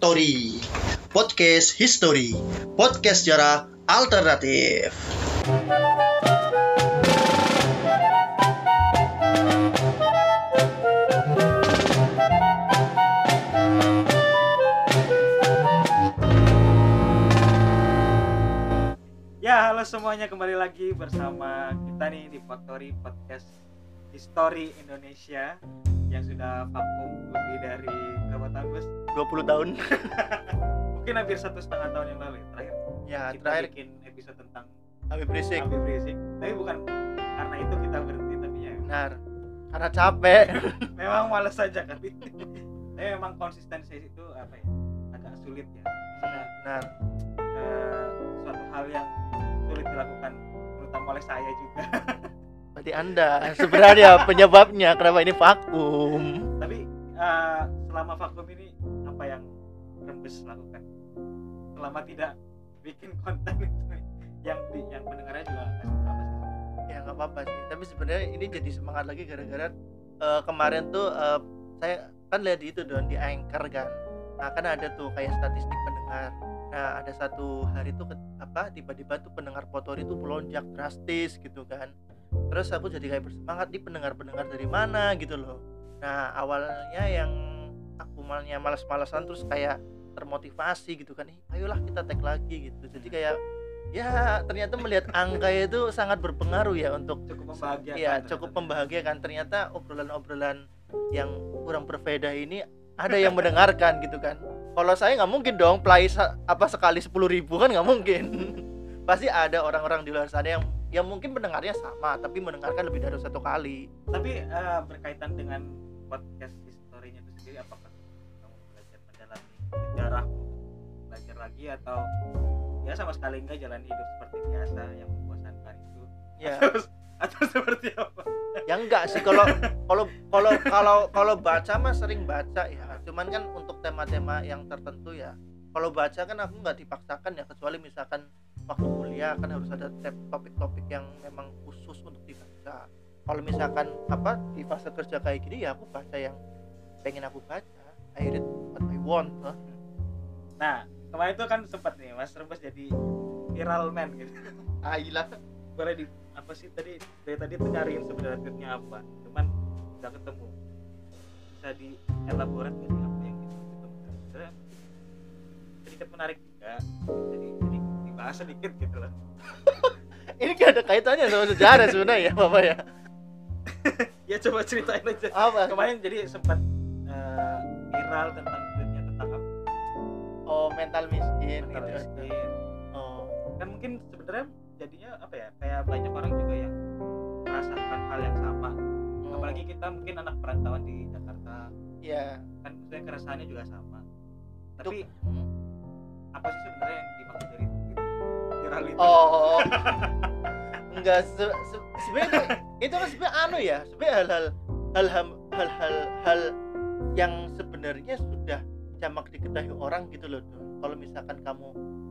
Factory Podcast History. Podcast sejarah alternatif. Ya, halo semuanya. Kembali lagi bersama kita nih di Factory Podcast History Indonesia yang sudah vakum lebih dari berapa tahun, Bos? 20 tahun Mungkin hampir satu setengah tahun yang lalu ya, terakhir ya kita terakhir bikin episode tentang Habib Rizik Habib Rizik. Tapi bukan karena itu kita berhenti, tapi ya benar karena capek memang males saja kan. Tapi memang konsistensi itu apa ya? Agak sulit ya. Maksudnya benar eh, suatu hal yang sulit dilakukan terutama oleh saya juga. Berarti anda sebenarnya penyebabnya kenapa ini vakum. Tapi eh, selama vakum ini apa yang rembes lakukan? Selama tidak bikin konten itu yang di, yang pendengarnya juga apa sih? Ya nggak apa-apa sih. Tapi sebenarnya ini jadi semangat lagi gara-gara eh, kemarin tuh eh, saya kan lihat di itu dong di anchor kan. Nah kan ada tuh kayak statistik pendengar. Nah ada satu hari tuh apa tiba-tiba tuh pendengar potori tuh melonjak drastis gitu kan terus aku jadi kayak bersemangat nih pendengar-pendengar dari mana? Gitu loh. Nah awalnya yang aku malnya malas-malasan terus kayak termotivasi gitu kan "Ih, ayolah kita tag lagi gitu. Jadi kayak ya ternyata melihat angka itu sangat berpengaruh ya untuk cukup membahagiakan ya cukup membahagiakan. Ternyata obrolan-obrolan yang kurang berbeda ini ada yang mendengarkan gitu kan. Kalau saya nggak mungkin dong play apa sekali sepuluh ribu kan nggak mungkin. Pasti ada orang-orang di luar sana yang yang mungkin mendengarnya sama tapi mendengarkan lebih dari satu kali. Tapi eh, berkaitan dengan podcast historinya itu sendiri apakah kamu belajar mendalami sejarah belajar lagi atau ya sama sekali enggak jalan hidup seperti biasa yang membosankan itu? Ya. Atau, atau seperti apa? Ya enggak sih kalau kalau kalau kalau kalau baca mah sering baca ya. Cuman kan untuk tema-tema yang tertentu ya. Kalau baca kan aku nggak dipaksakan ya kecuali misalkan waktu kuliah kan harus ada topik-topik yang memang khusus untuk dibaca kalau misalkan apa di fase kerja kayak gini ya aku baca yang pengen aku baca I read what I want huh? Nah, kemarin itu kan sempat nih Mas Rebus jadi viral man gitu. Ayolah Boleh di apa sih tadi dari tadi tuh nyariin sebenarnya tweetnya apa, cuman nggak ketemu. Bisa di elaborat nggak sih apa yang itu ditemukan? Sebenarnya sedikit menarik juga. Jadi dibahas sedikit gitu loh. ini gak ada kaitannya sama sejarah sebenarnya ya bapak ya Ya coba ceritain aja. apa Kemarin jadi sempat eh, viral tentang tweetnya tentang apa? oh mental miskin Mental gitu miskin. oh kan mungkin sebenarnya jadinya apa ya kayak banyak orang juga yang merasakan hal yang sama oh. apalagi kita mungkin anak perantauan di Jakarta ya kan maksudnya keresahannya juga sama tapi Hmm. apa sih sebenarnya yang dimaksud dari itu Oh, enggak se- se- sebenarnya itu, itu kan sebenarnya anu ya, sebenarnya hal-hal hal-hal hal-hal hal yang sebenarnya sudah jamak diketahui orang gitu loh. Kalau misalkan kamu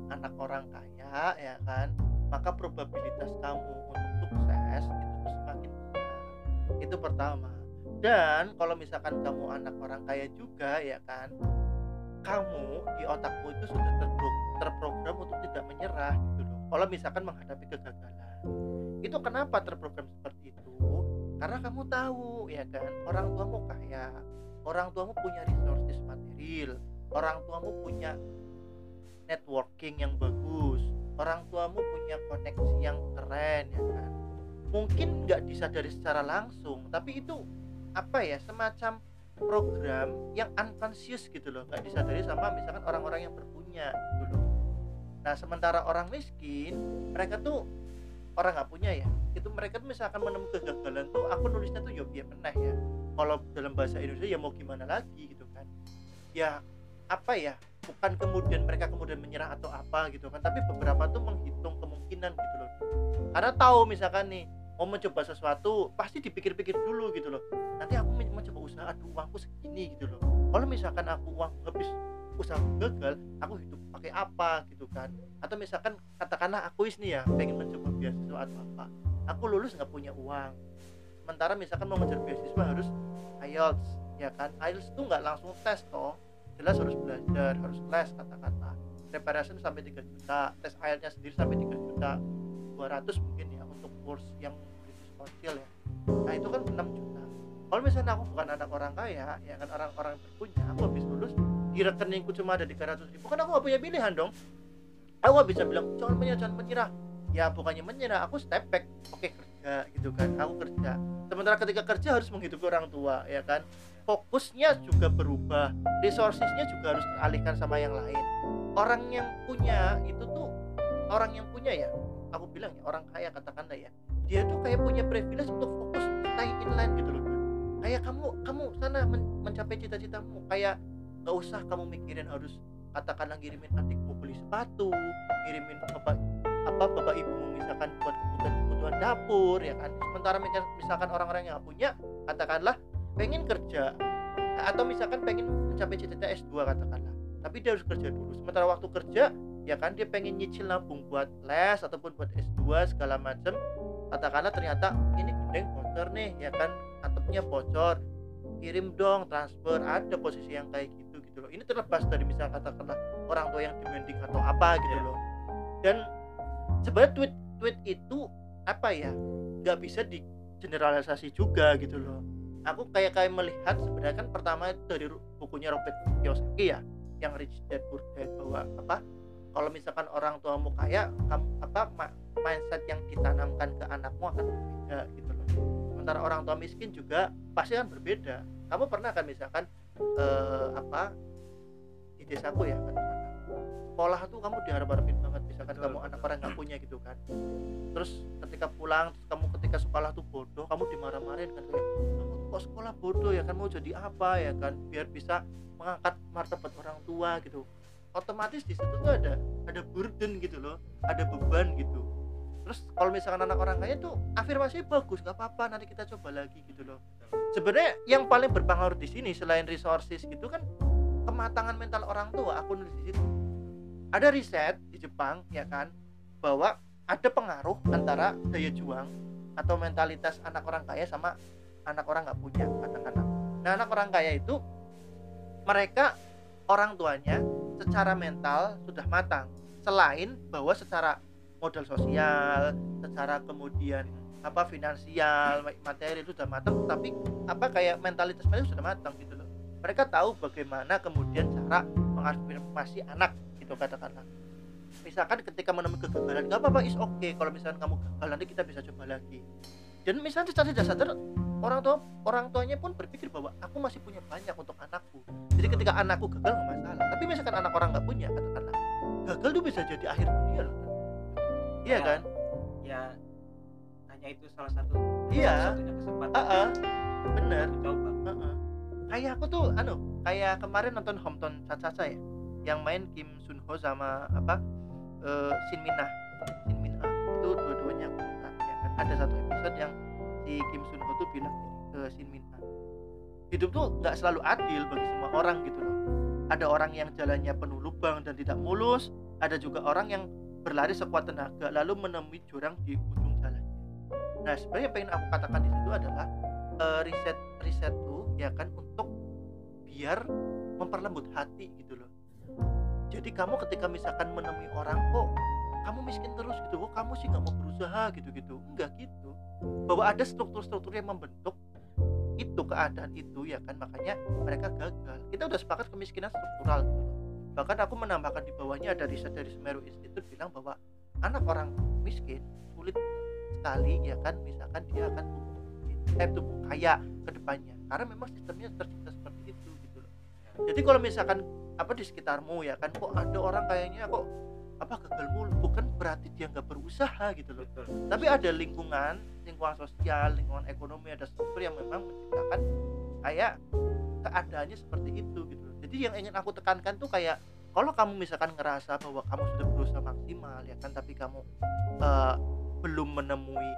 anak orang kaya ya kan, maka probabilitas kamu untuk sukses itu tuh semakin besar. Itu pertama. Dan kalau misalkan kamu anak orang kaya juga ya kan, kamu di otakmu itu sudah terpro- terprogram untuk tidak menyerah gitu. Kalau misalkan menghadapi kegagalan, itu kenapa terprogram seperti itu? Karena kamu tahu ya kan, orang tuamu kaya, orang tuamu punya resources material, orang tuamu punya networking yang bagus, orang tuamu punya koneksi yang keren ya kan. Mungkin nggak disadari secara langsung, tapi itu apa ya semacam program yang unconscious gitu loh. Nggak disadari sama misalkan orang-orang yang berpunya gitu loh nah sementara orang miskin mereka tuh orang nggak punya ya. Itu mereka tuh misalkan menemukan kegagalan tuh aku nulisnya tuh ya meneh ya. Kalau dalam bahasa Indonesia ya mau gimana lagi? gitu kan. Ya apa ya bukan kemudian mereka kemudian menyerah atau apa gitu kan tapi beberapa tuh menghitung kemungkinan gitu loh. Karena tahu misalkan nih mau mencoba sesuatu pasti dipikir-pikir dulu gitu loh. Nanti aku men- mencoba usaha aduh uangku segini gitu loh. Kalau misalkan aku uang habis usaha gagal aku hidup pakai apa gitu kan. Atau misalkan katakanlah aku nih ya pengen mencoba beasiswa atau apa. Aku lulus nggak punya uang. Sementara misalkan mau mengejar beasiswa harus IELTS ya kan? IELTS itu nggak langsung tes toh. Jelas harus belajar harus les kata-kata. Preparation sampai 3 juta tes IELTS-nya sendiri sampai 3 juta. 200 mungkin ya untuk course yang British Council ya. Nah itu kan 6 juta. Kalau misalnya aku bukan anak orang kaya ya kan orang-orang berpunya aku habis lulus di rekeningku cuma ada 300 ribu. Kan aku gak punya pilihan dong. Aku gak bisa bilang jangan menyerah jangan menyerah. Ya bukannya menyerah aku step back. Oke kerja gitu kan. Aku kerja. Sementara ketika kerja harus menghidupi orang tua ya kan. Fokusnya juga berubah. Resourcesnya juga harus teralihkan sama yang lain. Orang yang punya itu tuh orang yang punya ya aku bilang ya orang kaya katakanlah ya dia tuh kayak punya privilege untuk fokus stay inline gitu loh kayak kamu kamu sana men mencapai cita-citamu. Kayak gak usah kamu mikirin harus katakanlah ngirimin adikmu beli sepatu ngirimin bapak apa bapak ibumu misalkan buat kebutuhan kebutuhan dapur ya kan? Sementara misalkan orang-orang yang gak punya katakanlah pengen kerja atau misalkan pengen mencapai cita-cita S2 katakanlah. Tapi dia harus kerja dulu. Sementara waktu kerja ya kan dia pengen nyicil nabung buat les ataupun buat S2 segala macam katakanlah ternyata ini gendeng bocor nih ya kan? Atapnya bocor. Kirim dong transfer ada posisi yang kayak gitu gitu loh. Ini terlepas dari misalnya katakanlah orang tua yang demanding atau apa gitu Yeah. loh. Dan sebenarnya tweet tweet itu apa ya nggak bisa di generalisasi juga gitu loh. Aku kayak kayak melihat sebenarnya kan pertama dari bukunya Robert Kiyosaki ya yang Rich Dad Poor Dad bahwa apa kalau misalkan orang tuamu kaya kamu apa mindset yang ditanamkan ke anakmu akan berbeda gitu loh. Sementara orang tua miskin juga pasti kan berbeda. Kamu pernah kan misalkan eh, apa di desaku ya katakanlah sekolah tuh kamu diharap-harapin banget misalkan Betul, kamu anak orang nggak punya gitu kan. Terus ketika pulang terus kamu ketika sekolah tuh bodoh kamu dimarah-marahin kan kayak kamu tuh kok sekolah bodoh ya kan mau jadi apa ya kan? Biar bisa mengangkat martabat orang tua gitu. Otomatis di situ tuh ada ada burden gitu loh ada beban gitu terus kalau misalkan anak orang kaya tuh afirmasi bagus nggak apa-apa nanti kita coba lagi gitu loh. Sebenarnya yang paling berpengaruh di sini selain resources gitu kan kematangan mental orang tua aku nulis di situ. Ada riset di Jepang ya kan bahwa ada pengaruh antara daya juang atau mentalitas anak orang kaya sama anak orang nggak punya katakanlah. Nah anak orang kaya itu mereka orang tuanya secara mental sudah matang selain bahwa secara modal sosial secara kemudian apa finansial materi itu sudah matang tapi apa kayak mentalitas mereka sudah matang gitu loh. Mereka tahu bagaimana kemudian cara mengafirmasi anak gitu katakanlah. Misalkan ketika menemui kegagalan nggak apa-apa is oke kalau misalkan kamu gagal nanti kita bisa coba lagi. Dan misalnya secara tidak sadar orang tua orang tuanya pun berpikir bahwa aku masih punya banyak untuk anakku. Jadi ketika anakku gagal nggak masalah. Tapi misalkan anak orang nggak punya katakanlah gagal tuh bisa jadi akhir dunia loh iya Ya. kan ya hanya itu salah satu Iya. satunya kesempatan Ah, ah. bener coba Heeh. Kayak aku tuh anu, kayak kemarin nonton Hometown Cha-Cha ya, yang main Kim Sun Ho sama apa eh Shin Min Ah. Shin Min Ah itu dua-duanya aku suka ya kan. Ada satu episode yang si Kim Sun Ho tuh bilang ke Shin Min Ah. Hidup tuh nggak selalu adil bagi semua orang gitu loh. Ada orang yang jalannya penuh lubang dan tidak mulus, ada juga orang yang berlari sekuat tenaga lalu menemui jurang di ujung jalannya. Nah, sebenarnya yang pengen aku katakan di situ adalah eh, riset riset tuh ya kan untuk biar memperlembut hati gitu loh. Jadi kamu ketika misalkan menemui orang kok kamu miskin terus gitu? Kok kamu sih nggak mau berusaha? gitu gitu enggak gitu. Bahwa ada struktur-struktur yang membentuk itu keadaan itu ya kan. Makanya mereka gagal. Kita udah sepakat kemiskinan struktural gitu bahkan aku menambahkan di bawahnya ada riset dari Semeru Institute bilang bahwa anak orang miskin sulit sekali ya kan? Misalkan dia akan tumbuh eh tumbuh kaya ke depannya. Karena memang sistemnya tercipta seperti itu gitu loh. Jadi kalau misalkan apa di sekitarmu ya kan? Kok ada orang kayaknya kok apa gagal mulu? Bukan berarti dia nggak berusaha gitu loh. Betul. Tapi ada lingkungan lingkungan sosial lingkungan ekonomi ada struktur yang memang menciptakan kayak keadaannya seperti itu gitu loh. Jadi yang ingin aku tekankan tuh kayak kalau kamu misalkan ngerasa bahwa kamu sudah berusaha maksimal ya kan tapi kamu eh, belum menemui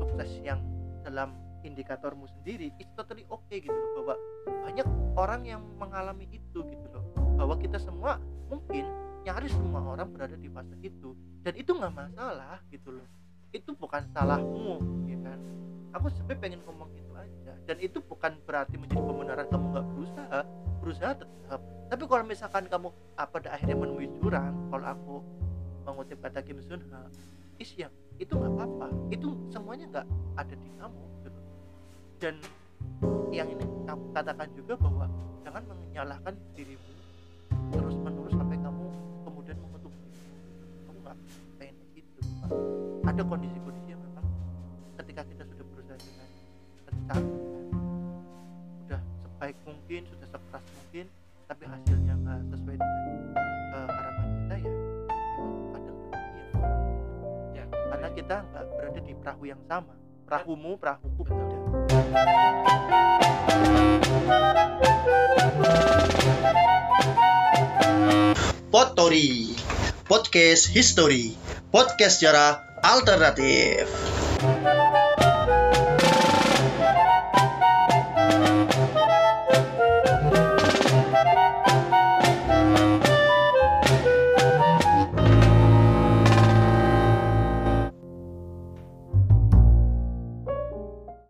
sukses yang dalam indikatormu sendiri itu totally oke gitu loh bahwa banyak orang yang mengalami itu gitu loh. Bahwa kita semua mungkin nyaris semua orang berada di fase itu dan itu nggak masalah gitu loh. Itu bukan salahmu ya kan. Aku sebenarnya pengen ngomong itu dan itu bukan berarti menjadi pembenaran kamu nggak berusaha berusaha tetap tapi kalau misalkan kamu ah, pada akhirnya menemui jurang kalau aku mengutip kata Kim Sun Ha is yang itu nggak apa-apa itu semuanya nggak ada di kamu gitu. dan yang ini kamu katakan juga bahwa jangan menyalahkan dirimu terus menerus sampai kamu kemudian mengetuk dirimu. kamu nggak pengen gitu ada kondisi-kondisi sebaik mungkin sudah sekeras mungkin tapi hasilnya nggak sesuai dengan eh, harapan kita ya memang kadang demikian. Ya karena kita nggak berada di perahu yang sama perahumu perahuku beda Potori Podcast History Podcast sejarah alternatif